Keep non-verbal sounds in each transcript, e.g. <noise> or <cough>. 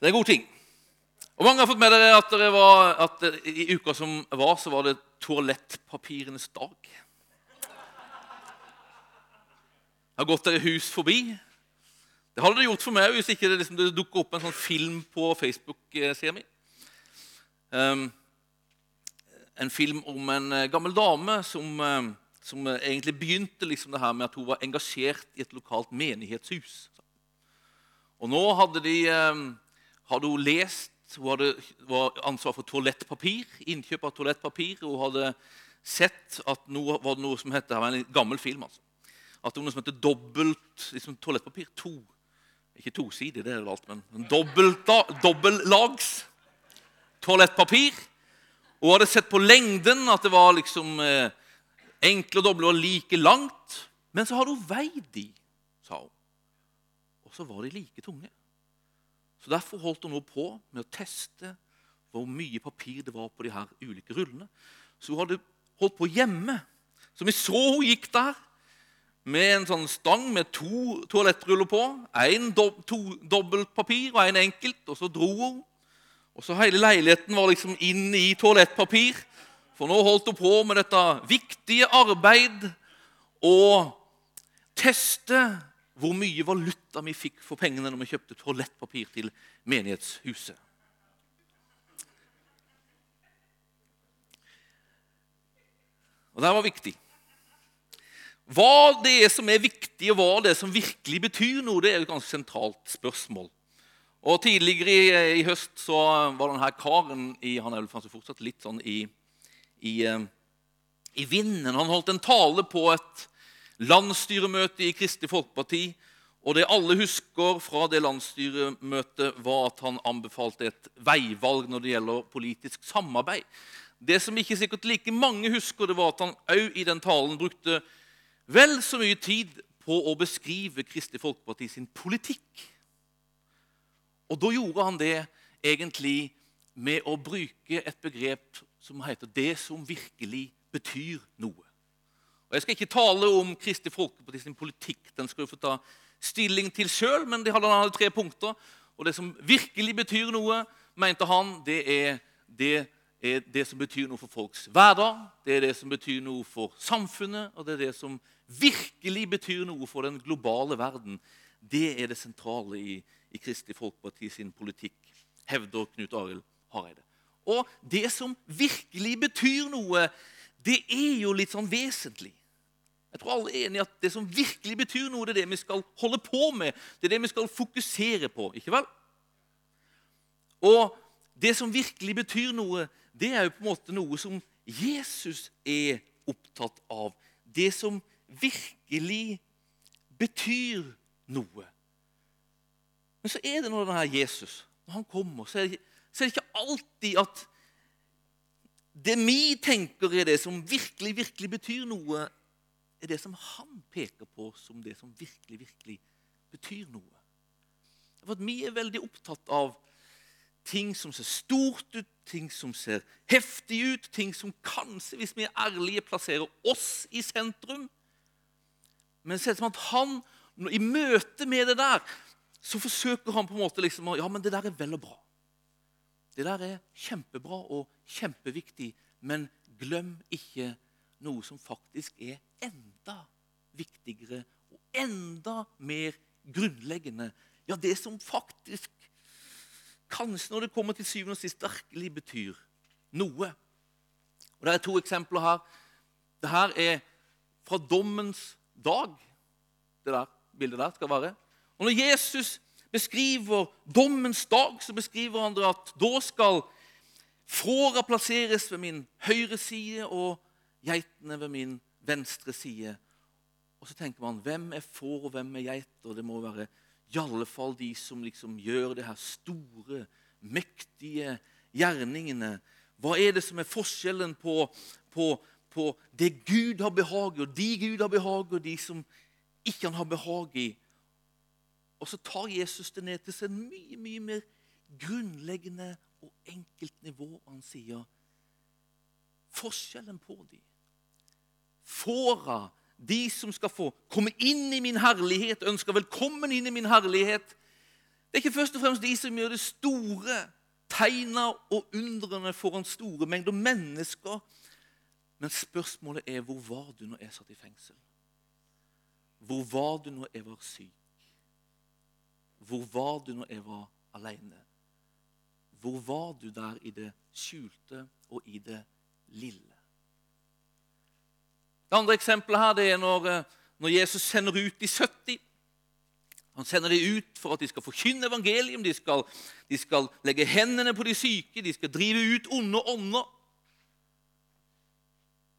Det er god ting. Og Mange har fått med dere at, det var, at i uka som var, så var det toalettpapirenes dag. Jeg har gått dere hus forbi. Det hadde det gjort for meg hvis ikke det, liksom, det dukket opp en sånn film på Facebook-sida mi. Um, en film om en eh, gammel dame som, eh, som egentlig begynte liksom det her med at hun var engasjert i et lokalt menighetshus. Og nå hadde, de, um, hadde hun lest Hun hadde, var ansvar for toalettpapir, innkjøp av toalettpapir. Hun hadde sett at noe, var det noe som het Det var en gammel film. altså at det var noe som heter dobbelt liksom toalettpapir. To. Ikke tosidig, det er det alt, men dobbellags toalettpapir. Hun hadde sett på lengden at det var liksom eh, enkle og doble og like langt. Men så hadde hun veid de, sa hun. Og så var de like tunge. Så Derfor holdt hun nå på med å teste hvor mye papir det var på de her ulike rullene. Så hun hadde holdt på hjemme. Så vi så hun gikk der med en sånn stang med to toalettruller på. Én dob to dobbeltpapir og én en enkelt. Og så dro hun. Og så Hele leiligheten var liksom inn i toalettpapir. For nå holdt hun på med dette viktige arbeid å teste hvor mye valuta vi fikk for pengene når vi kjøpte toalettpapir til menighetshuset. Og det var viktig. Hva det er som er viktig, og hva det er som virkelig betyr noe, det er et ganske sentralt spørsmål. Og Tidligere i, i høst så var denne karen i, Han er vel fortsatt litt sånn i, i, eh, i vinden. Han holdt en tale på et landsstyremøte i Kristelig Folkeparti. Og det alle husker fra det landsstyremøtet, var at han anbefalte et veivalg når det gjelder politisk samarbeid. Det som ikke sikkert like mange husker, det var at han òg i den talen brukte vel så mye tid på å beskrive Kristelig Folkeparti sin politikk. Og da gjorde han det egentlig med å bruke et begrep som heter 'det som virkelig betyr noe'. Jeg skal ikke tale om Kristelig Folkeparti sin politikk, den skal du få ta stilling til sjøl, men de hadde, tre punkter. Og det som virkelig betyr noe, mente han, det er det er det som betyr noe for folks hverdag, det er det som betyr noe for samfunnet, og det er det som virkelig betyr noe for den globale verden. Det er det sentrale i, i Kristelig Folkeparti sin politikk, hevder Knut Arild Hareide. Og det som virkelig betyr noe, det er jo litt sånn vesentlig. Jeg tror alle er enige at det som virkelig betyr noe, det er det vi skal holde på med. Det er det vi skal fokusere på. ikke vel? Og det som virkelig betyr noe, det er jo på en måte noe som Jesus er opptatt av. Det som virkelig betyr noe. Men så er det når denne Jesus når han kommer, så er, det, så er det ikke alltid at det vi tenker er det som virkelig, virkelig betyr noe, er det som han peker på som det som virkelig, virkelig betyr noe. For Vi er veldig opptatt av ting som ser stort ut, ting som ser heftig ut, ting som kanskje, hvis vi er ærlige, plasserer oss i sentrum. Men så er det som at han, i møte med det der så forsøker han på en måte liksom Ja, men det der er vel og bra. Det der er kjempebra og kjempeviktig, men glem ikke noe som faktisk er enda viktigere og enda mer grunnleggende. Ja, det som faktisk kanskje når det kommer til syvende og sist virkelig betyr noe. Og Det er to eksempler her. Dette er fra dommens dag. Det der bildet der skal være. Og Når Jesus beskriver dommens dag, så beskriver han at da skal fåra plasseres ved min høyre side og geitene ved min venstre side. Og så tenker man hvem er får, og hvem er geiter? Det må være i alle fall de som liksom gjør det her store, mektige gjerningene. Hva er det som er forskjellen på, på, på det Gud har behag i, og de Gud har behag i, og de som ikke han har behag i? Og så tar Jesus det ned til seg mye, mye mer grunnleggende og enkelt nivå. Han sier forskjellen på dem. Fåra de som skal få komme inn i min herlighet, ønsker velkommen inn i min herlighet, Det er ikke først og fremst de som gjør det store, tegna og undrene foran store mengder mennesker. Men spørsmålet er hvor var du når jeg satt i fengsel? Hvor var du når jeg var syk? Hvor var du når jeg var alene? Hvor var du der i det skjulte og i det lille? Det andre eksempelet her det er når, eh, når Jesus sender ut de 70. Han sender dem ut for at de skal forkynne evangelium, de de skal legge hendene på de syke, de skal drive ut onde ånder.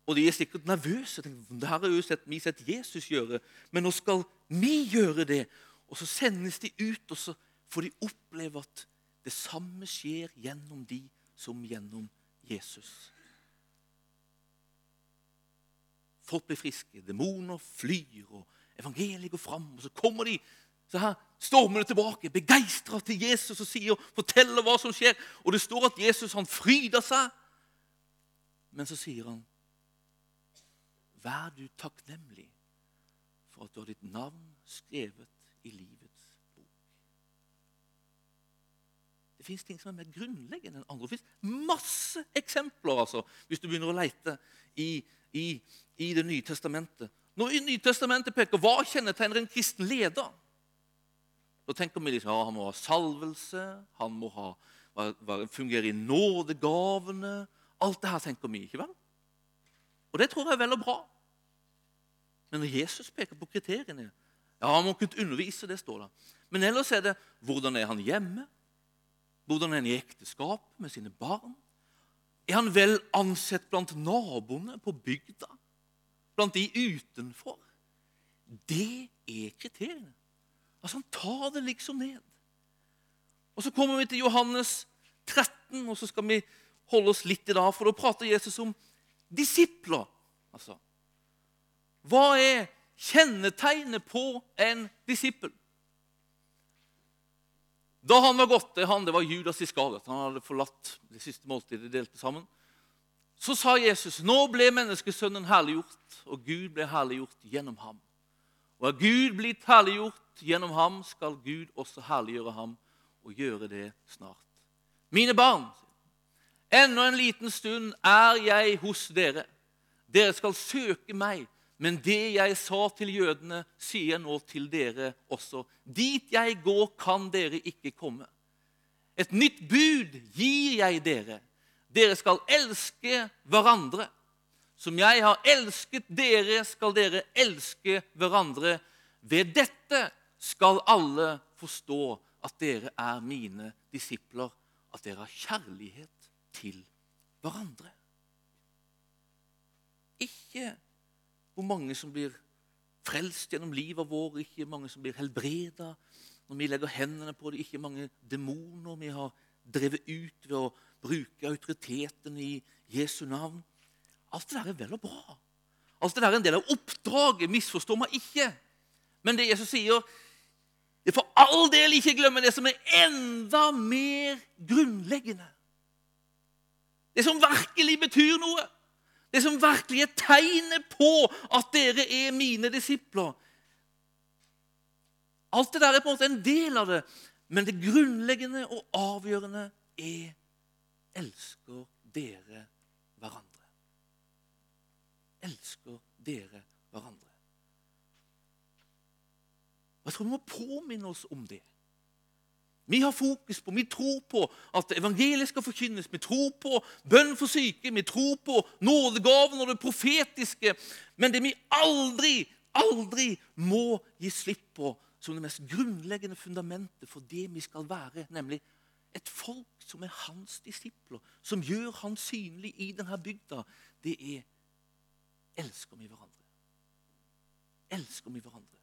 Og de er sikkert nervøse. Det har jo sett, vi sett Jesus gjøre, men nå skal vi gjøre det. Og så sendes de ut, og så får de oppleve at det samme skjer gjennom de som gjennom Jesus. Folk blir friske, demoner flyr, og evangeliet går fram. Og så kommer de så her stormende tilbake, begeistra til Jesus og sier, forteller hva som skjer. Og det står at Jesus han fryder seg. Men så sier han, Vær du takknemlig for at du har ditt navn skrevet i livets bok. Det fins ting som er mer grunnleggende enn andre. Det fins masse eksempler altså, hvis du begynner å leite i, i, i Det nye testamentet. Når i Nytestamentet peker hva kjennetegner en kristen leder, da tenker vi liksom, ja, han må ha salvelse, han må ha, fungere i nådegavene Alt det her tenker vi, ikke vel? Og det tror jeg er vel og bra. Men når Jesus peker på kriteriene Ja, han må kunne undervise, det står der. Men ellers er det hvordan er han hjemme? Hvordan er han i ekteskap med sine barn? Er han vel ansett blant naboene på bygda? Blant de utenfor? Det er kriteriene. Altså, Han tar det liksom ned. Og Så kommer vi til Johannes 13, og så skal vi holde oss litt i dag, for da prater Jesus om disipler. Altså, hva er kjennetegnet på en disippel? Da han var gått, han, det var Judas Iskariot, han hadde forlatt det siste måltidet de delte sammen, så sa Jesus nå ble menneskesønnen herliggjort, og Gud ble herliggjort gjennom ham. Og er Gud blitt herliggjort gjennom ham, skal Gud også herliggjøre ham og gjøre det snart. Mine barn, ennå en liten stund er jeg hos dere. Dere skal søke meg men det jeg sa til jødene, sier jeg nå til dere også. Dit jeg går, kan dere ikke komme. Et nytt bud gir jeg dere. Dere skal elske hverandre. Som jeg har elsket dere, skal dere elske hverandre. Ved dette skal alle forstå at dere er mine disipler, at dere har kjærlighet til hverandre. Ikke hvor mange som blir frelst gjennom livet vårt, ikke mange som blir helbreda når vi legger hendene på det, ikke mange demoner vi har drevet ut ved å bruke autoriteten i Jesu navn. Alt det der er vel og bra. Alt det der er en del av oppdraget. Misforstår meg ikke. Men det Jesus sier, det er for all del ikke glemme det som er enda mer grunnleggende. Det som virkelig betyr noe. Det som virkelig er tegnet på at dere er mine disipler. Alt det der er på en måte en del av det, men det grunnleggende og avgjørende er elsker dere hverandre. Elsker dere hverandre. Jeg tror vi må påminne oss om det. Vi har fokus på, vi tror på at evangeliet skal forkynnes. Vi tror på bønn for syke, vi tror på nådegaven og det profetiske. Men det vi aldri, aldri må gi slipp på som det mest grunnleggende fundamentet for det vi skal være, nemlig et folk som er hans disipler, som gjør han synlig i denne bygda, det er elsker vi hverandre. Elsker vi hverandre.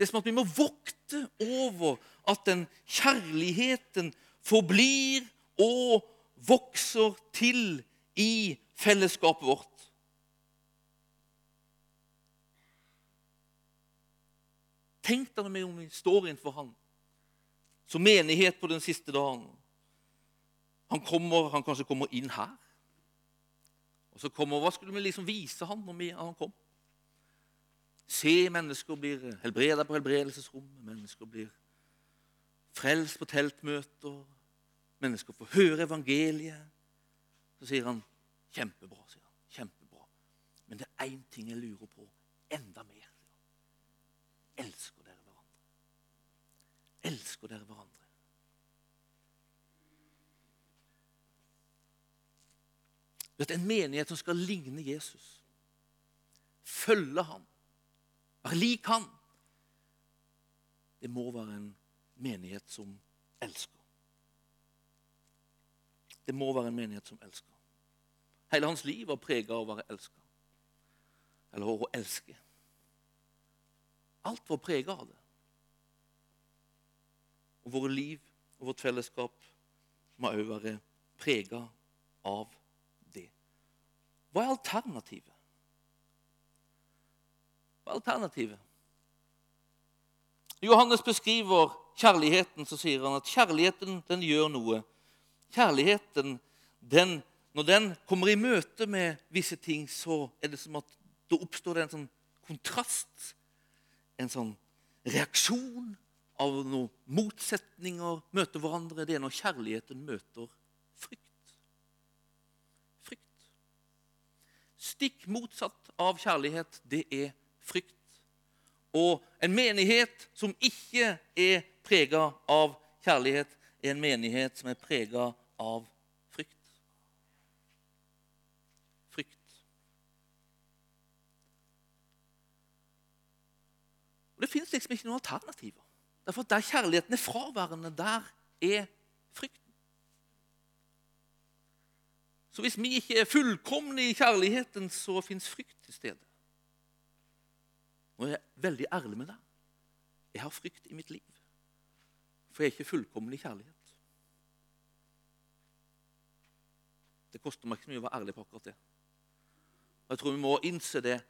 Det er som at vi må vokte over at den kjærligheten forblir og vokser til i fellesskapet vårt. Tenk deg om vi står innenfor Han som menighet på den siste dagen. Han, kommer, han kanskje kommer inn her. Og så kommer, Hva skulle vi liksom vise han når han kom? Se mennesker blir helbreda på helbredelsesrommet. Mennesker blir frelst på teltmøter, mennesker får høre evangeliet. Så sier han kjempebra. sier han, kjempebra. Men det er én ting jeg lurer på enda mer. Elsker dere hverandre? Elsker dere hverandre? Vet, en menighet som skal ligne Jesus, følge ham, være lik han. det må være en menighet som elsker. Det må være en menighet som elsker. Hele hans liv var preget av å være elska. Eller å elske. Alt var preget av det. Og våre liv og vårt fellesskap må òg være prega av det. Hva er alternativet? Er alternativet? Johannes beskriver kjærligheten, så sier han at kjærligheten den gjør noe. Kjærligheten, den, når den kommer i møte med visse ting, så er det som at da oppstår det en sånn kontrast. En sånn reaksjon av noen motsetninger møter hverandre. Det er når kjærligheten møter frykt. Frykt. Stikk motsatt av kjærlighet, det er frykt. Og en menighet som ikke er prega av kjærlighet, er en menighet som er prega av frykt. Frykt. Og Det fins liksom ikke noen alternativer. Derfor Der kjærligheten er fraværende, der er frykten. Så hvis vi ikke er fullkomne i kjærligheten, så fins frykt til stede. Jeg er veldig ærlig med deg. Jeg har frykt i mitt liv. For jeg er ikke fullkommen i kjærlighet. Det koster meg ikke mye å være ærlig på akkurat det. Jeg tror vi må innse det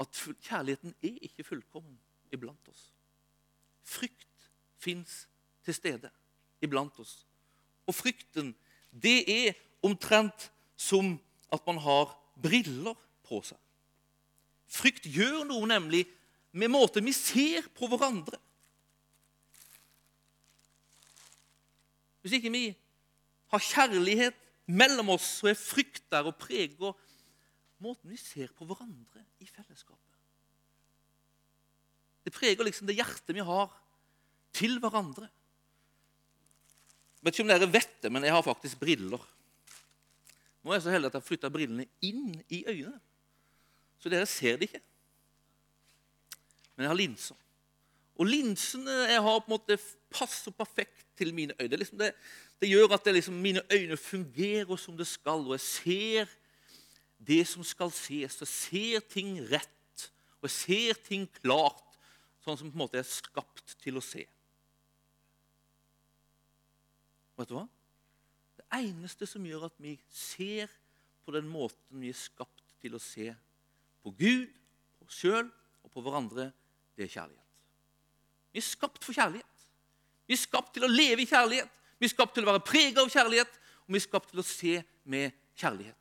at kjærligheten er ikke fullkommen iblant oss. Frykt fins til stede iblant oss. Og frykten, det er omtrent som at man har briller på seg. Frykt gjør noe nemlig med måten vi ser på hverandre. Hvis ikke vi har kjærlighet mellom oss, så er frykt der og preger måten vi ser på hverandre i fellesskapet. Det preger liksom det hjertet vi har til hverandre. Jeg vet ikke om dere vet det, men jeg har faktisk briller. Nå er jeg så heldig at jeg har flytta brillene inn i øynene. Så dere ser det ikke. Men jeg har linser. Og linsene jeg har, på en måte passer perfekt til mine øyne. Det, liksom det, det gjør at det liksom, mine øyne fungerer som det skal, og jeg ser det som skal ses. Jeg ser ting rett, og jeg ser ting klart, sånn som på en måte jeg er skapt til å se. Vet du hva? Det eneste som gjør at vi ser på den måten vi er skapt til å se, på Gud, på oss sjøl og på hverandre, det er kjærlighet. Vi er skapt for kjærlighet. Vi er skapt til å leve i kjærlighet. Vi er skapt til å være preget av kjærlighet, og vi er skapt til å se med kjærlighet.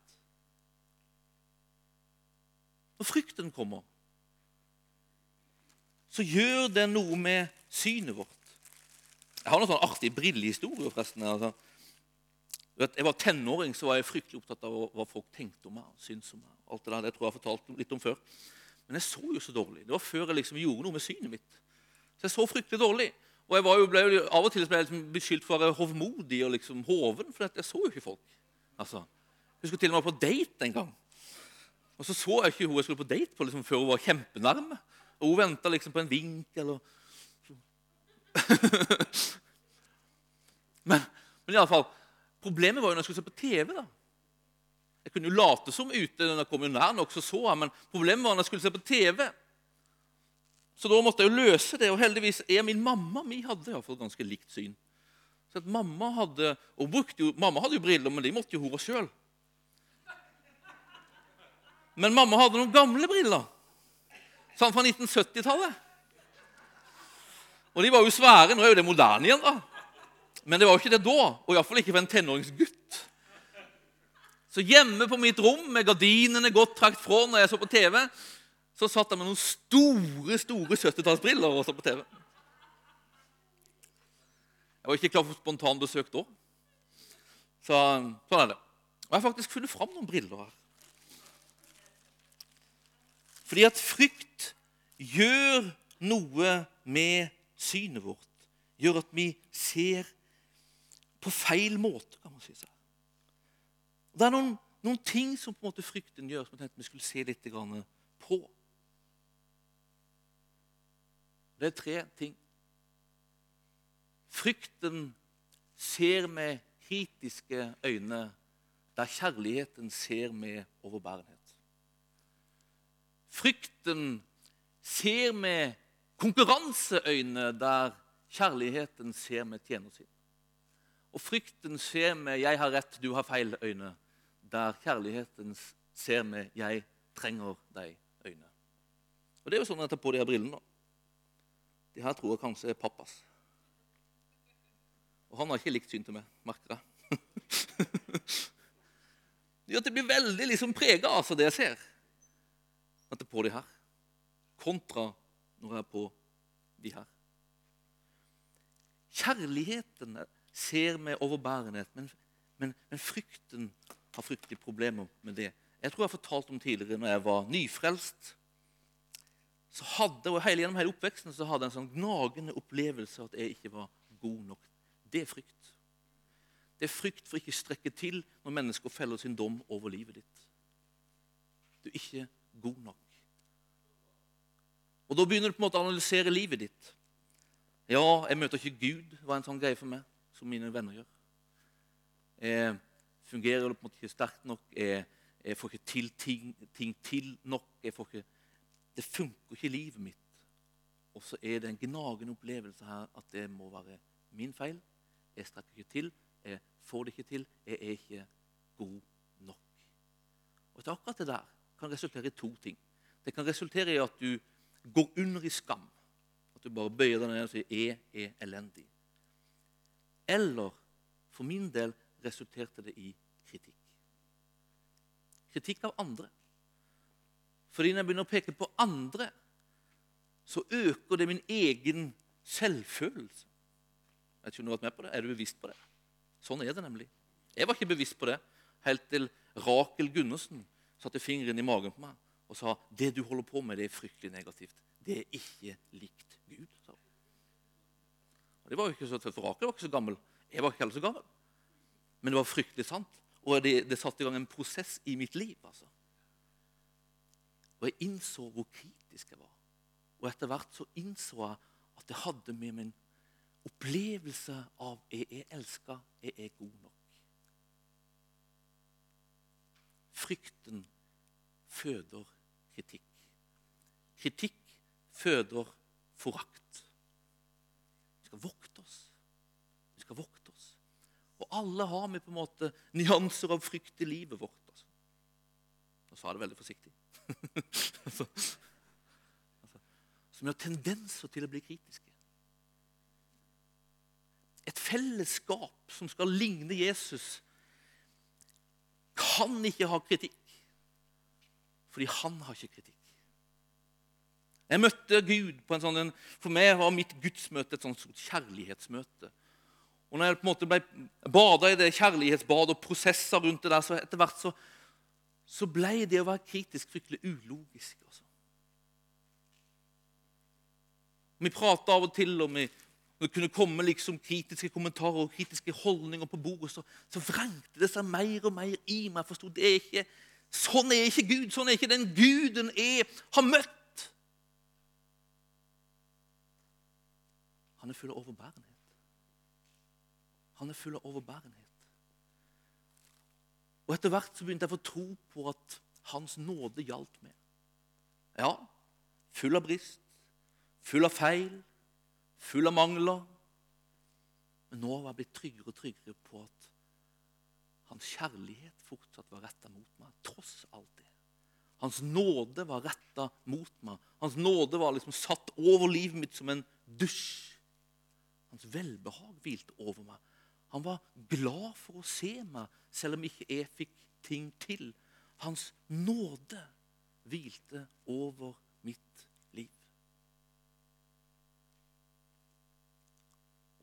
Når frykten kommer, så gjør det noe med synet vårt. Jeg har noen sånn artig brillehistorier, forresten. Altså. Jeg var tenåring så var jeg fryktelig opptatt av hva folk tenkte om meg. syntes om meg. Alt Det der, det tror jeg har fortalt litt om før. Men jeg så jo så dårlig. Det var før jeg liksom gjorde noe med synet mitt. Så jeg så fryktelig dårlig. Og jeg jo, ble, Av og til ble jeg liksom beskyldt for å være hovmodig og liksom hoven, for jeg så jo ikke folk. Altså, jeg husker til og med på date en gang. Og så så jeg ikke hun jeg skulle på date på liksom, før hun var kjempenærme. Og hun venta liksom på en vink eller <laughs> men, men iallfall Problemet var jo når jeg skulle se på TV. da. Jeg kunne jo late som ute når jeg kom jo nær nok, så så jeg, men problemet var når jeg skulle se på TV. Så da måtte jeg jo løse det, og heldigvis er min mamma mi hadde iallfall fall ganske likt syn. Så at Mamma hadde og brukte jo, mamma hadde jo briller, men de måtte jo hore sjøl. Men mamma hadde noen gamle briller, sånn fra 1970-tallet. Og de var jo svære. Nå er jo det moderne igjen, da. Men det var jo ikke det da, og iallfall ikke for en tenåringsgutt. Så hjemme på mitt rom med gardinene godt trakt fra når jeg så på TV, så satt jeg med noen store store 70-tallsbriller og så på TV. Jeg var ikke klar for spontanbesøk da. Så sånn er det. Og jeg har faktisk funnet fram noen briller her. Fordi at frykt gjør noe med synet vårt. Gjør at vi ser på feil måte, kan man si. seg. Det er noen, noen ting som på en måte frykten gjør, som jeg tenkte vi skulle se litt på. Det er tre ting. Frykten ser med kritiske øyne der kjærligheten ser med overbærenhet. Frykten ser med konkurranseøyne der kjærligheten ser med tjenersinn. Og frykten ser med 'jeg har rett, du har feil' øyne, der kjærligheten ser med 'jeg trenger deg' øyne. Og Det er jo sånn at jeg tar på de her brillene. De her tror jeg kanskje er pappas. Og han har ikke likt syn til meg, merker jeg. det <laughs> gjør at det blir veldig liksom prega av altså, det jeg ser. At jeg er på de her. Kontra når jeg er på de her. Kjærligheten ser med overbærenhet, men, men, men frykten har fryktelige problemer med det. Jeg tror jeg har fortalt om tidligere når jeg var nyfrelst. så hadde, og hele Gjennom hele oppveksten så hadde jeg en sånn gnagende opplevelse at jeg ikke var god nok. Det er frykt. Det er frykt for ikke å strekke til når mennesker feller sin dom over livet ditt. Du er ikke god nok. Og Da begynner du på en måte å analysere livet ditt. Ja, jeg møter ikke Gud, var en sånn greie for meg, som mine venner gjør. Jeg fungerer på en måte ikke sterkt nok. Jeg, jeg får ikke til ting, ting, til nok. Ikke, det funker ikke i livet mitt. Og så er det en gnagende opplevelse her at det må være min feil. Jeg strekker ikke til. Jeg får det ikke til. Jeg er ikke god nok. Og Akkurat det der kan resultere i to ting. Det kan resultere i at du går under i skam. At du bare bøyer deg ned og sier 'jeg er elendig'. Eller for min del resulterte det i kritikk. Kritikk av andre. Fordi når jeg begynner å peke på andre, så øker det min egen selvfølelse. Jeg ikke vært med på det. Er du bevisst på det? Sånn er det nemlig. Jeg var ikke bevisst på det helt til Rakel Gundersen satte fingeren i magen på meg og sa det du holder på med, det er fryktelig negativt. Det er ikke likt. Det var jo ikke så tøft, for Rakel var ikke så gammel. Jeg var ikke heller så gammel. Men det var fryktelig sant. Og det, det satte i gang en prosess i mitt liv. altså. Og jeg innså hvor kritisk jeg var. Og etter hvert så innså jeg at det hadde med min opplevelse av jeg er elska, jeg er god nok. Frykten føder kritikk. Kritikk føder forakt. Vi skal vokte oss. Vi skal vokte oss. Og alle har vi på en måte nyanser av frykt i livet vårt. Altså. Nå sa jeg det veldig forsiktig. <laughs> altså, altså, som har tendenser til å bli kritiske. Et fellesskap som skal ligne Jesus, kan ikke ha kritikk. Fordi han har ikke kritikk. Jeg møtte Gud på en sånn, For meg var mitt gudsmøte et sånt kjærlighetsmøte. Og når jeg på en måte ble bada i det kjærlighetsbadet og prosesser rundt det der, så etter hvert så, så ble det å være kritisk fryktelig ulogisk. Altså. Vi prata av og til om vi, det kunne komme liksom kritiske kommentarer og kritiske holdninger på bordet, så, så vrengte det seg mer og mer i meg. Jeg forsto det er ikke, Sånn er ikke Gud. Sånn er ikke den Guden jeg har møtt. Han er full av overbærenhet. Han er full av overbærenhet. Og Etter hvert så begynte jeg å få tro på at Hans nåde gjaldt meg. Ja, full av brist, full av feil, full av mangler. Men nå var jeg blitt tryggere og tryggere på at hans kjærlighet fortsatt var retta mot meg, tross alt det. Hans nåde var retta mot meg. Hans nåde var liksom satt over livet mitt som en dusj. Hans velbehag hvilte over meg. Han var glad for å se meg, selv om ikke jeg fikk ting til. Hans nåde hvilte over mitt liv.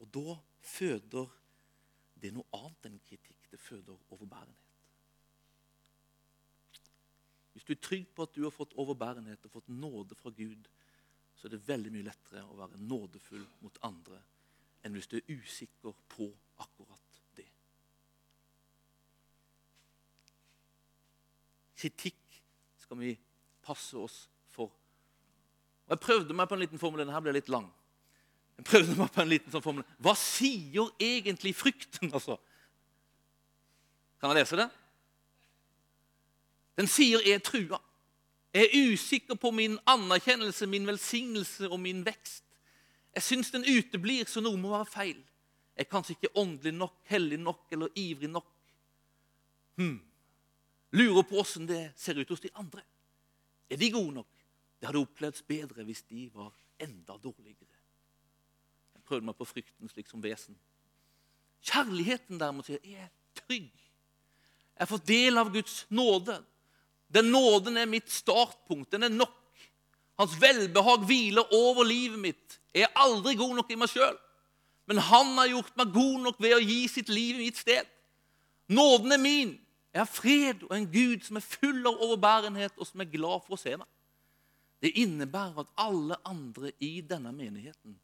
Og da føder det noe annet enn kritikk. Det føder overbærenhet. Hvis du er trygg på at du har fått overbærenhet og fått nåde fra Gud, så er det veldig mye lettere å være nådefull mot andre enn hvis du er usikker på akkurat det. Kritikk skal vi passe oss for. Og Jeg prøvde meg på en liten formel. Denne ble litt lang. Jeg prøvde meg på en liten sånn formel. Hva sier egentlig frykten? altså? Kan jeg lese det? Den sier 'jeg er trua'. Jeg er usikker på min anerkjennelse, min velsignelse og min vekst. Jeg syns den uteblir, så noe må være feil. Jeg er kanskje ikke åndelig nok, hellig nok eller ivrig nok. Hmm. Lurer på åssen det ser ut hos de andre. Er de gode nok? Det hadde opplevd bedre hvis de var enda dårligere. Jeg prøvde meg på frykten slik som vesen. Kjærligheten derimot er trygg. Jeg får del av Guds nåde. Den nåden er mitt startpunkt. Den er nok. Hans velbehag hviler over livet mitt. Jeg er aldri god nok i meg sjøl, men han har gjort meg god nok ved å gi sitt liv i mitt sted. Nåden er min. Jeg har fred og en Gud som er full av overbærenhet, og som er glad for å se meg. Det innebærer at alle andre i denne menigheten,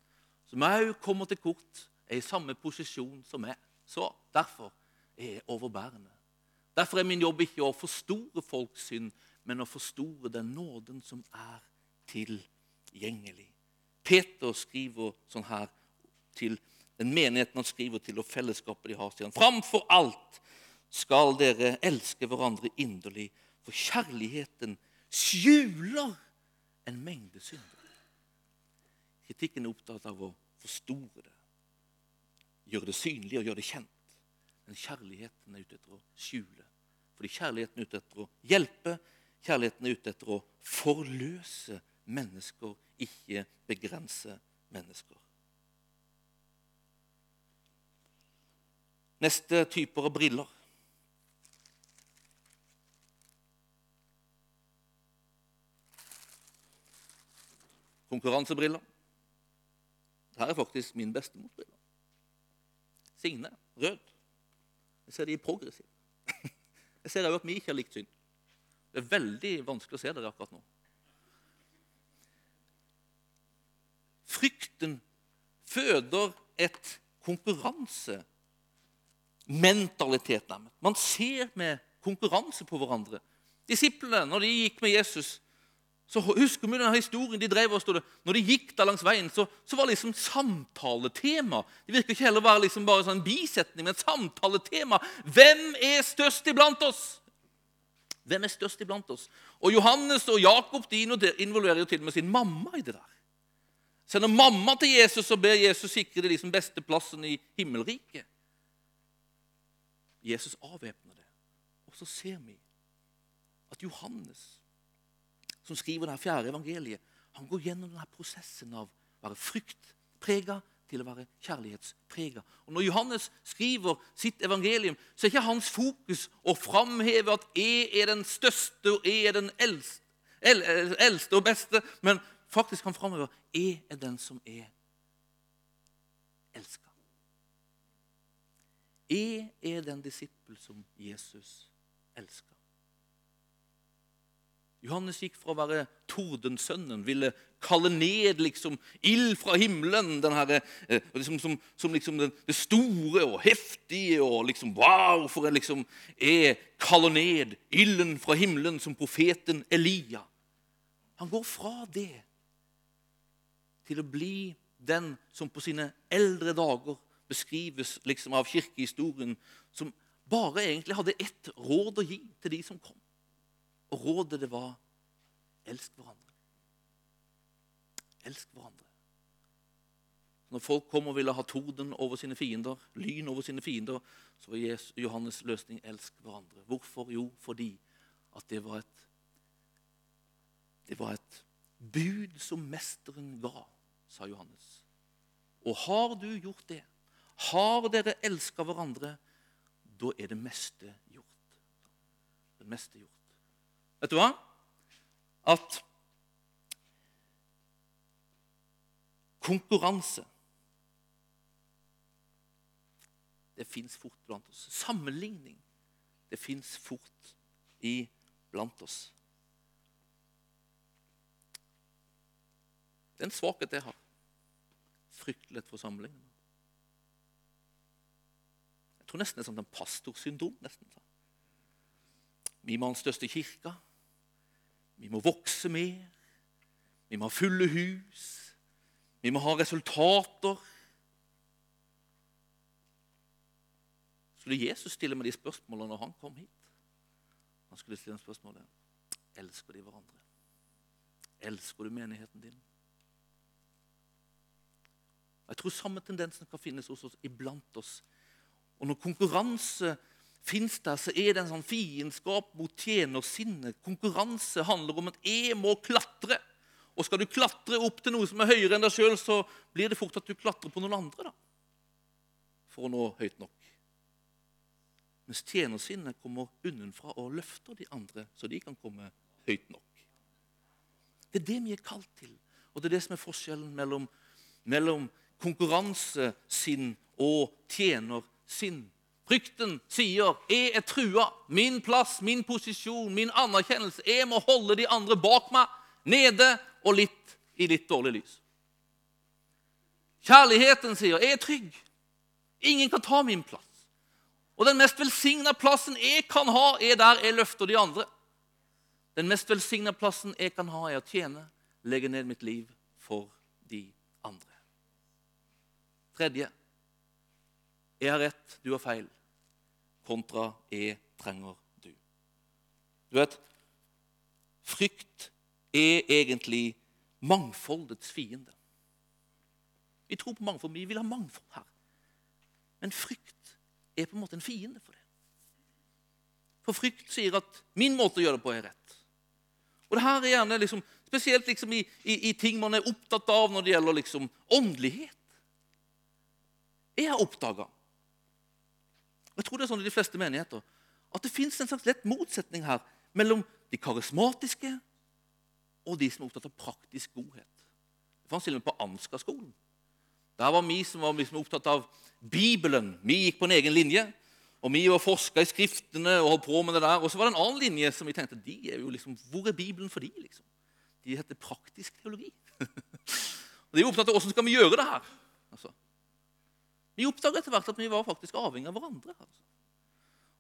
som òg kommer til kort, er i samme posisjon som meg. Så derfor er jeg overbærende. Derfor er min jobb ikke å forstore folks synd, men å forstore den nåden som er tilgjengelig. Peter skriver sånn her til den menigheten han skriver til, og fellesskapet de har. sier han, Framfor alt skal dere elske hverandre inderlig, for kjærligheten skjuler en mengde synder. Kritikken er opptatt av å forstore det, gjøre det synlig og gjøre det kjent. Men kjærligheten er ute etter å skjule. Fordi kjærligheten er ute etter å hjelpe, kjærligheten er ute etter å forløse mennesker, ikke begrense mennesker. Neste typer av briller. Konkurransebriller. Dette er faktisk min bestemors briller. Signe. Rød. Jeg ser de er progressive. <laughs> Jeg ser òg at vi ikke har likt syn. Det er veldig vanskelig å se dere akkurat nå. Frykten føder et konkurransementalitet. Man ser med konkurranse på hverandre. Disiplene, når de gikk med Jesus, så husker vi denne historien de drev stod Når de gikk der langs veien, så, så var det liksom samtaletema. Det virker ikke heller å være liksom bare sånn bisetning, men samtaletema. Hvem er størst iblant oss? Hvem er størst iblant oss? Og Johannes og Jakob de involverer jo til og med sin mamma i det der. Sender mamma til Jesus og ber Jesus sikre det liksom besteplassen i himmelriket. Jesus avvæpner det. Og så ser vi at Johannes som skriver det fjerde evangeliet, han går gjennom denne prosessen av å være fryktprega til å være kjærlighetsprega. Og Når Johannes skriver sitt evangelium, så er ikke hans fokus å framheve at jeg er den største og jeg er den eldste, eldste og beste, men faktisk han framheve jeg er den som er elska. Jeg er den disippel som Jesus elsker. Johannes gikk fra å være tordensønnen, ville kalle ned liksom ild fra himmelen, her, eh, liksom, som, som liksom det, det, store og heftige og liksom Wow, for en liksom er kaller ned ilden fra himmelen som profeten Elia. Han går fra det til å bli den som på sine eldre dager beskrives liksom av kirkehistorien, som bare egentlig hadde ett råd å gi til de som kom. Og rådet det var elsk hverandre. Elsk hverandre. Når folk kom og ville ha torden over sine fiender, lyn over sine fiender, så var Johannes' løsning elsk hverandre. Hvorfor? Jo, fordi at det var et det var et bud som mesteren ga, sa Johannes. Og har du gjort det, har dere elska hverandre, da er det meste gjort. Det meste gjort. Vet du hva? At konkurranse det fins fort blant oss. Sammenligning, det fins fort i blant oss. Det er en svakhet jeg har. Fryktelig for å sammenligne. Jeg tror nesten det er sånn en pastorsyndrom. nesten. Vi må ha den største kirka. Vi må vokse mer. Vi må ha fulle hus. Vi må ha resultater. Skulle Jesus stille med de spørsmålene når han kom hit? Han skulle stille spørsmålet elsker de hverandre. Elsker du menigheten din? Jeg tror samme tendensen kan finnes hos oss iblant oss. Og når konkurranse fins der, så er det en sånn fiendskap mot tjenersinnet. Konkurranse handler om at jeg må klatre. Og skal du klatre opp til noe som er høyere enn deg sjøl, så blir det fort at du klatrer på noen andre da, for å nå høyt nok. Mens tjenersinnet kommer unnenfra og løfter de andre, så de kan komme høyt nok. Det er det vi er kalt til, og det er det som er forskjellen mellom, mellom konkurransesinn og tjenersinn. Frykten sier 'jeg er trua'. Min plass, min posisjon, min anerkjennelse. Jeg må holde de andre bak meg, nede og litt i litt dårlig lys. Kjærligheten sier 'jeg er trygg'. Ingen kan ta min plass. Og den mest velsigna plassen jeg kan ha, er der jeg løfter de andre. Den mest velsigna plassen jeg kan ha, er å tjene, legge ned mitt liv for de andre. Tredje jeg har rett, du har feil, kontra jeg trenger du. Du vet, frykt er egentlig mangfoldets fiende. Vi tror på mangfold, vi vil ha mangfold her. Men frykt er på en måte en fiende for det. For frykt sier at 'min måte å gjøre det på er rett'. Og det her er gjerne liksom, Spesielt liksom i, i, i, ting man er opptatt av når det gjelder liksom åndelighet. Jeg har oppdaga Jeg tror det er sånn i de fleste menigheter at det fins en slags lett motsetning her mellom de karismatiske og de som er opptatt av praktisk godhet. Det fantes til og med på Ansgar-skolen. Der var vi som var liksom opptatt av Bibelen. Vi gikk på en egen linje. Og vi var forska i Skriftene og holdt på med det der. Og så var det en annen linje som vi tenkte de er jo liksom, Hvor er Bibelen for de, liksom? De heter praktisk teologi. <laughs> og De er opptatt av åssen skal vi gjøre det her. Vi oppdaga etter hvert at vi var faktisk avhengig av hverandre. Altså.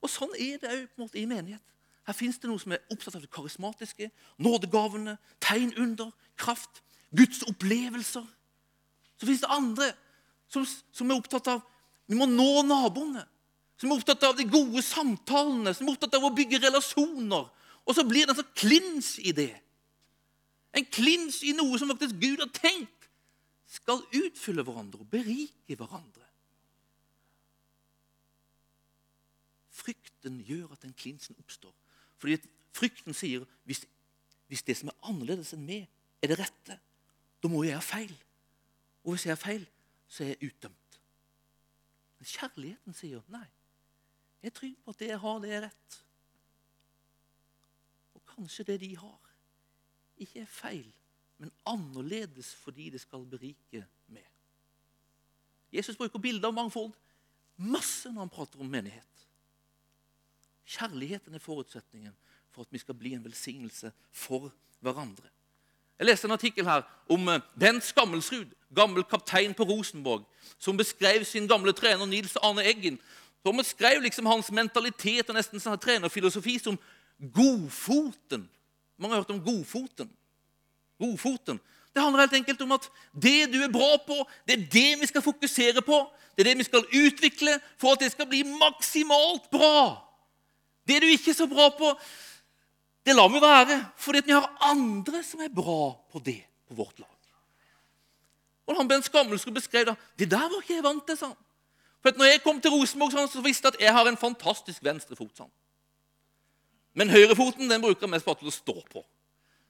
Og Sånn er det òg i menighet. Her fins det noe som er opptatt av det karismatiske, nådegavene, tegn under, kraft, Guds opplevelser. Så fins det andre som, som, er opptatt av vi må nå naboene. Som er opptatt av de gode samtalene, som er opptatt av å bygge relasjoner. Og så blir det en sånn klins i det. En klins i noe som faktisk Gud har tenkt skal utfylle hverandre og berike hverandre. Frykten gjør at den klinsen oppstår. Fordi frykten sier hvis, hvis det som er annerledes enn meg, er det rette, da må jeg ha feil. Og hvis jeg har feil, så er jeg utdømt. Men kjærligheten sier nei. Jeg er trygg på at det jeg har, det er rett. Og kanskje det de har, ikke er feil, men annerledes fordi det skal berike meg. Jesus bruker bilder av mangfold masse når han prater om menighet. Kjærligheten er forutsetningen for at vi skal bli en velsignelse for hverandre. Jeg leste en artikkel her om eh, Bent Skammelsrud, gammel kaptein på Rosenborg, som beskrev sin gamle trener Nils Arne Eggen. Som beskrev liksom hans mentalitet og nesten sånn trenerfilosofi som godfoten. Mange har hørt om godfoten. Godfoten. Det handler helt enkelt om at det du er bra på, det er det vi skal fokusere på. Det er det vi skal utvikle for at det skal bli maksimalt bra. Det du ikke er så bra på, det lar vi være, fordi vi har andre som er bra på det på vårt lag. Og han Bent Skammelsrud beskrev det. Det der var ikke jeg vant til. sa han. For når jeg kom til Rosenborg, så visste jeg at jeg har en fantastisk venstrefot. Men høyrefoten den bruker jeg mest bare til å stå på.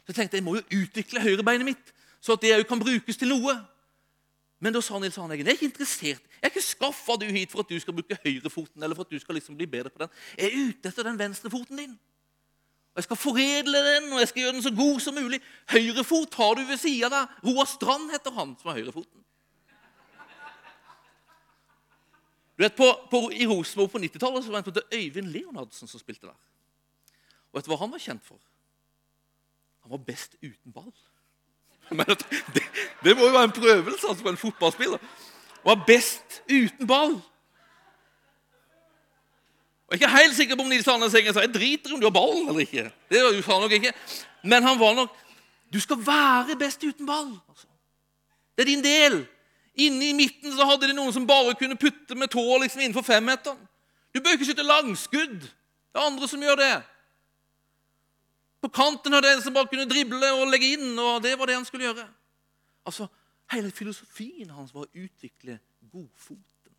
Så jeg tenkte jeg må jo utvikle høyrebeinet mitt, så at det òg kan brukes til noe. Men da sa Nils Arne Eggen jeg er ikke interessert. Jeg er ikke skaffa du hit for at du skal bruke høyrefoten. eller for at du skal liksom bli bedre på den. Jeg er ute etter den venstrefoten din. Og Jeg skal foredle den og jeg skal gjøre den så god som mulig. Høyrefot har du ved sida av deg. Roar Strand heter han som har høyrefoten. Du vet, på, på, I Rosenborg på 90-tallet var det Øyvind Leonardsen som spilte der. Og vet du hva han var kjent for? Han var best uten ball. Men det, det må jo være en prøvelse altså, på en fotballspiller. Var best uten ball. Og Jeg er ikke helt sikker på om Nils Arne Sengen sa jeg driter om du har ball eller ikke. Det sa han nok ikke. Men han var nok Du skal være best uten ball. Altså. Det er din del. Inne i midten så hadde de noen som bare kunne putte med tå liksom innenfor femmeteren. Du bør ikke skyte langskudd. Det er andre som gjør det. På kanten av en som bare kunne drible og legge inn, og det var det han skulle gjøre. Altså, Hele filosofien hans var å utvikle godfoten.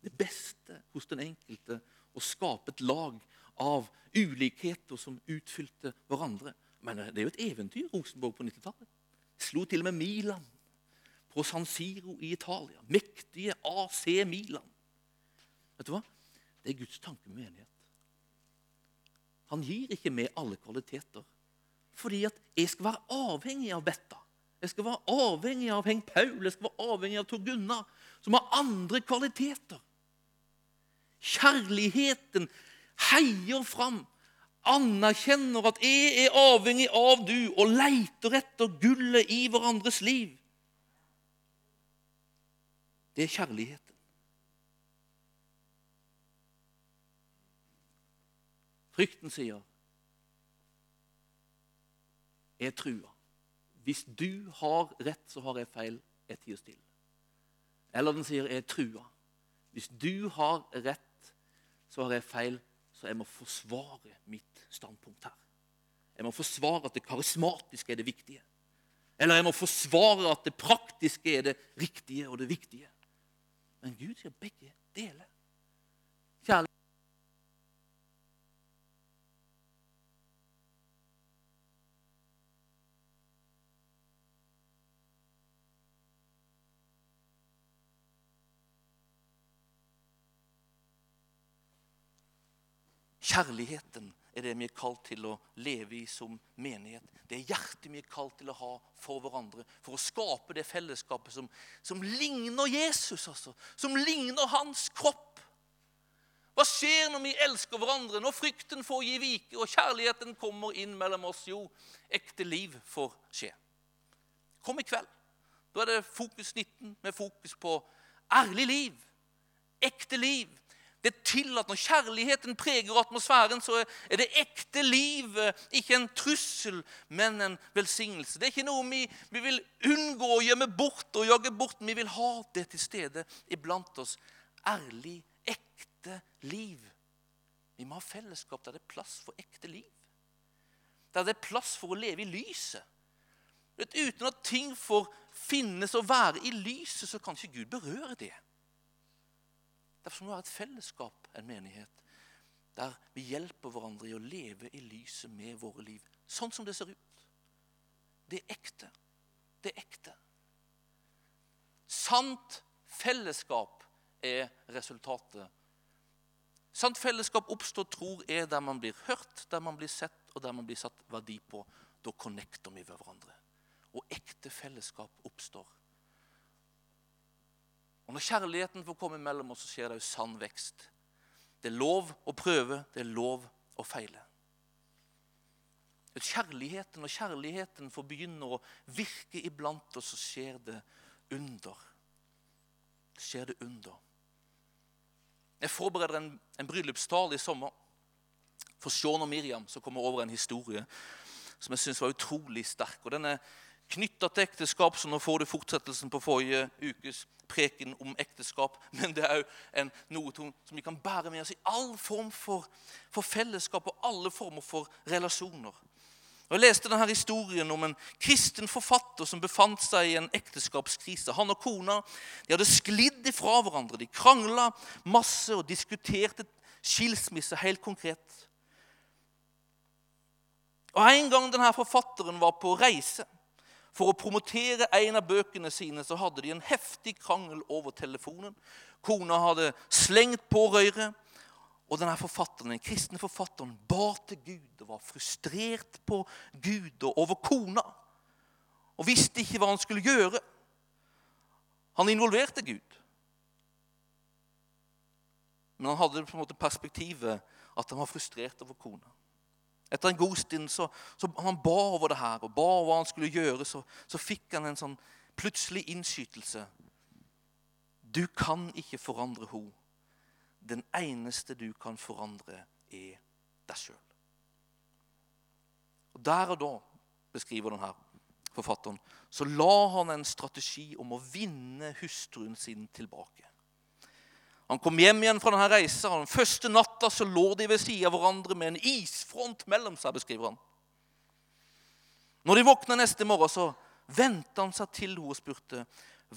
Det beste hos den enkelte. Å skape et lag av ulikheter som utfylte hverandre. Men det er jo et eventyr, Rosenborg på 90-tallet. Slo til og med Milan på San Siro i Italia. Mektige AC Milan. Vet du hva? Det er Guds tanke med menighet. Han gir ikke med alle kvaliteter. Fordi at jeg skal være avhengig av Betta. Jeg skal være avhengig av Heng Paul, jeg skal være avhengig av Tor Gunnar, som har andre kvaliteter. Kjærligheten heier fram, anerkjenner at jeg er avhengig av du, og leiter etter gullet i hverandres liv. Det er kjærligheten. Frykten sier, 'Jeg trua'. Hvis du har rett, så har jeg feil. Jeg tier stille. Eller den sier, 'Jeg er trua'. Hvis du har rett, så har jeg feil, så jeg må forsvare mitt standpunkt her. Jeg må forsvare at det karismatiske er det viktige. Eller jeg må forsvare at det praktiske er det riktige og det viktige. Men Gud sier begge deler. Kjærlighet Kjærligheten er det vi er kalt til å leve i som menighet. Det er hjertet vi er kalt til å ha for hverandre. For å skape det fellesskapet som, som ligner Jesus, altså. Som ligner hans kropp. Hva skjer når vi elsker hverandre, når frykten får gi vike og kjærligheten kommer inn mellom oss? Jo, ekte liv får skje. Kom i kveld. Da er det Fokus 19 med fokus på ærlig liv. Ekte liv. Det at når kjærligheten preger atmosfæren, så er det ekte liv. Ikke en trussel, men en velsignelse. Det er ikke noe vi, vi vil unngå å gjemme bort og jage bort. Vi vil ha det til stede iblant oss. Ærlig, ekte liv. Vi må ha fellesskap der det er plass for ekte liv. Der det er plass for å leve i lyset. Uten at ting får finnes og være i lyset, så kan ikke Gud berøre det. Derfor må vi ha et fellesskap, en menighet, der vi hjelper hverandre i å leve i lyset med våre liv. Sånn som det ser ut. Det er ekte. Det er ekte. Sant fellesskap er resultatet. Sant fellesskap oppstår, tror er der man blir hørt, der man blir sett, og der man blir satt verdi på. Da connecter vi med hverandre. Og ekte fellesskap oppstår. Og Når kjærligheten får komme mellom oss, så skjer det jo sann vekst. Det er lov å prøve, det er lov å feile. Kjærligheten og kjærligheten får begynne å virke iblant oss, så skjer det under. Det skjer det under. Jeg forbereder en, en bryllupstale i sommer for Sean og Miriam, som kommer over en historie som jeg syns var utrolig sterk. Og Den er knytta til ekteskap, så nå får du fortsettelsen på forrige ukes preken om ekteskap. <laughs> Men det er òg noe som vi kan bære med oss i all form for, for fellesskap og alle former for relasjoner. Og Jeg leste denne historien om en kristen forfatter som befant seg i en ekteskapskrise. Han og kona de hadde sklidd ifra hverandre. De krangla masse og diskuterte skilsmisse helt konkret. Og En gang denne forfatteren var på reise for å promotere en av bøkene sine så hadde de en heftig krangel over telefonen. Kona hadde slengt på røret. Og denne forfatteren, den kristne forfatteren ba til Gud og var frustrert på Gud og over kona. Og visste ikke hva han skulle gjøre. Han involverte Gud. Men han hadde på en måte perspektivet at han var frustrert over kona. Etter en god stund så, så han ba over det her og ba over hva han skulle gjøre, så, så fikk han en sånn plutselig innskytelse. Du kan ikke forandre henne. Den eneste du kan forandre, er deg sjøl. Der og da, beskriver denne forfatteren, så la han en strategi om å vinne hustruen sin tilbake. Han kom hjem igjen fra denne reisa, og den første natta så lå de ved siden av hverandre med en isfront mellom seg. beskriver han. Når de våkna neste morgen, så vendte han seg til henne og spurte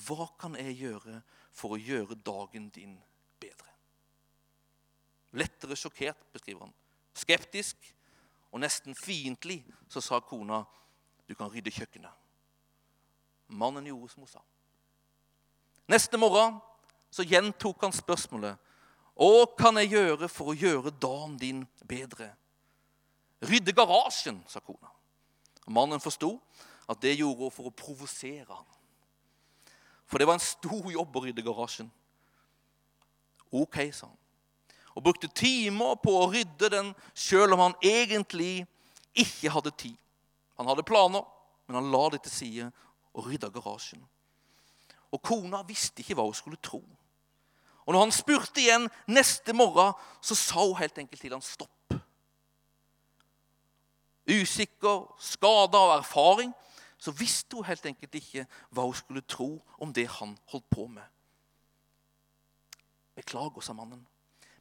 hva kan jeg gjøre for å gjøre dagen din bedre. Lettere sjokkert, beskriver han. Skeptisk og nesten fiendtlig så sa kona du kan rydde kjøkkenet. Mannen gjorde som hun sa. Neste morgen så gjentok han spørsmålet. Hva kan jeg gjøre for å gjøre dagen din bedre? Rydde garasjen, sa kona. Mannen forsto at det gjorde hun for å provosere ham. For det var en stor jobb å rydde garasjen. Ok, sa han. Og brukte timer på å rydde den selv om han egentlig ikke hadde tid. Han hadde planer, men han la det til side og rydda garasjen. Og kona visste ikke hva hun skulle tro. Og når han spurte igjen neste morgen, så sa hun helt enkelt til han stopp. Usikker, skada av erfaring, så visste hun helt enkelt ikke hva hun skulle tro om det han holdt på med. Beklager, sa mannen,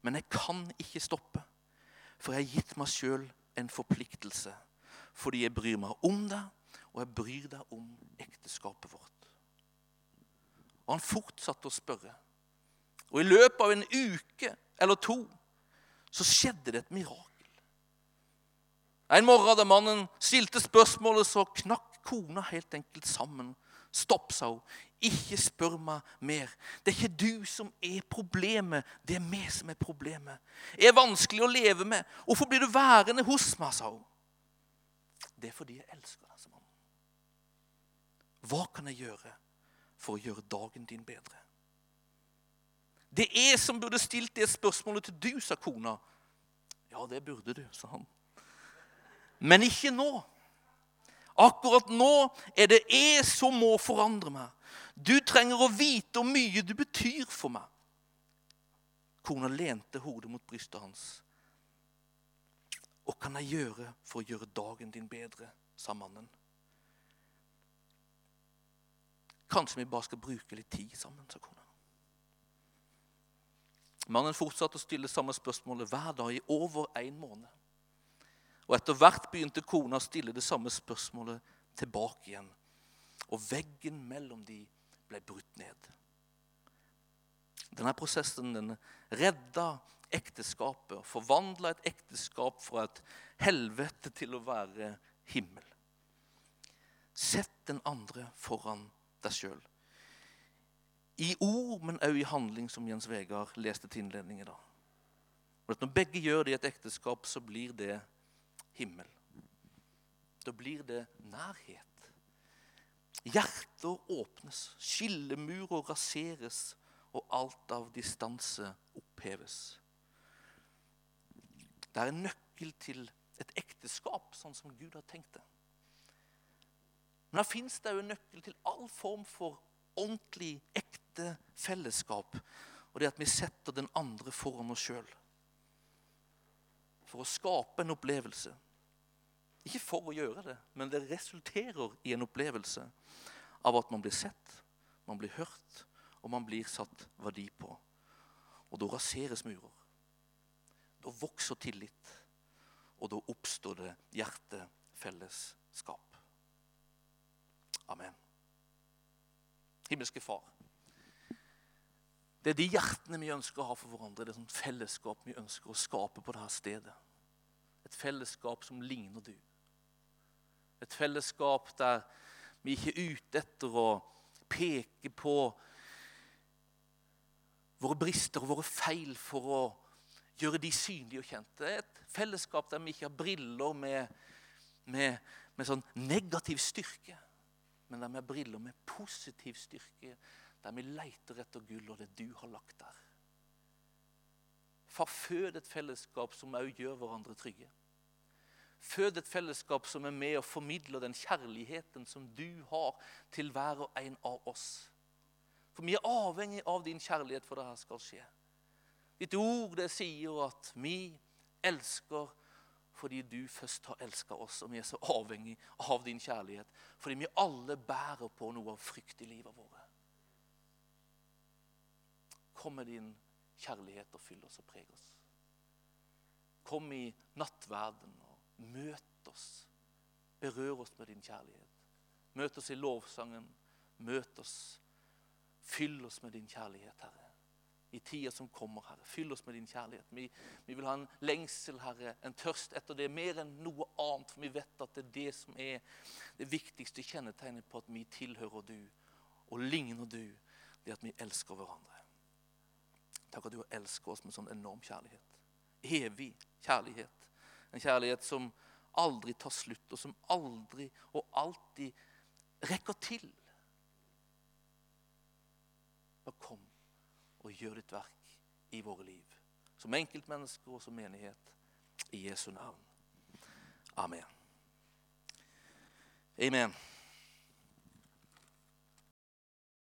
men jeg kan ikke stoppe, for jeg har gitt meg sjøl en forpliktelse fordi jeg bryr meg om deg, og jeg bryr deg om ekteskapet vårt. Og han fortsatte å spørre. Og i løpet av en uke eller to så skjedde det et mirakel. En morgen da mannen stilte spørsmålet, så knakk kona helt enkelt sammen. Stopp, sa hun. Ikke spør meg mer. Det er ikke du som er problemet, det er vi som er problemet. Det er vanskelig å leve med. Hvorfor blir du værende hos meg, sa hun. Det er fordi jeg elsker deg, sa mannen. Hva kan jeg gjøre for å gjøre dagen din bedre? Det er som burde stilt det spørsmålet til du, sa kona. Ja, det burde du, sa han. Men ikke nå. Akkurat nå er det jeg som må forandre meg. Du trenger å vite hvor mye du betyr for meg. Kona lente hodet mot brystet hans. Hva kan jeg gjøre for å gjøre dagen din bedre, sa mannen. Kanskje vi bare skal bruke litt tid sammen, sa kona. Mannen fortsatte å stille samme spørsmålet hver dag i over en måned. Og Etter hvert begynte kona å stille det samme spørsmålet tilbake igjen. Og veggen mellom de ble brutt ned. Denne prosessen den redda ekteskapet forvandla et ekteskap fra et helvete til å være himmel. Sett den andre foran deg sjøl. I ord, men òg i handling, som Jens Vegard leste til innledning i dag. Når begge gjør det i et ekteskap, så blir det himmel. Da blir det nærhet. Hjerter åpnes, skillemurer raseres, og alt av distanse oppheves. Det er en nøkkel til et ekteskap, sånn som Gud har tenkt det. Men da fins det òg en nøkkel til all form for ordentlig, ekte fellesskap. Og det at vi setter den andre foran oss sjøl. For å skape en opplevelse ikke for å gjøre det, men det resulterer i en opplevelse av at man blir sett, man blir hørt, og man blir satt verdi på. Og da raseres murer. Da vokser tillit, og da oppstår det hjertefellesskap. Amen. Himmelske Far. Det er de hjertene vi ønsker å ha for hverandre. Det er sånn fellesskap vi ønsker å skape på dette stedet. Et fellesskap som ligner du. Et fellesskap der vi ikke er ute etter å peke på våre brister og våre feil for å gjøre de synlige og kjente. Et fellesskap der vi ikke har briller med, med, med sånn negativ styrke, men der vi har briller med positiv styrke. Der vi leter etter gull og det du har lagt der. Far, fød et fellesskap som òg gjør hverandre trygge. Fød et fellesskap som er med og formidler den kjærligheten som du har til hver og en av oss. For vi er avhengig av din kjærlighet for det her skal skje. Ditt ord det sier at vi elsker fordi du først har elska oss, og vi er så avhengig av din kjærlighet. Fordi vi alle bærer på noe av frykt i livet vårt. Kom med din kjærlighet og fyll oss og preg oss. Kom i nattverden og møt oss. Berør oss med din kjærlighet. Møt oss i lovsangen. Møt oss. Fyll oss med din kjærlighet, Herre. I tida som kommer, Herre. Fyll oss med din kjærlighet. Vi, vi, vil ha en lengsel, Herre, en tørst etter det mer enn noe annet. For vi vet at det er det som er det viktigste kjennetegnet på at vi tilhører du og ligner du. Det at vi elsker hverandre. Takk at du elsker oss med sånn enorm kjærlighet. Evig kjærlighet. En kjærlighet som aldri tar slutt, og som aldri og alltid rekker til. Bare kom og gjør ditt verk i våre liv. Som enkeltmennesker og som menighet. I Jesu navn. Amen. Amen.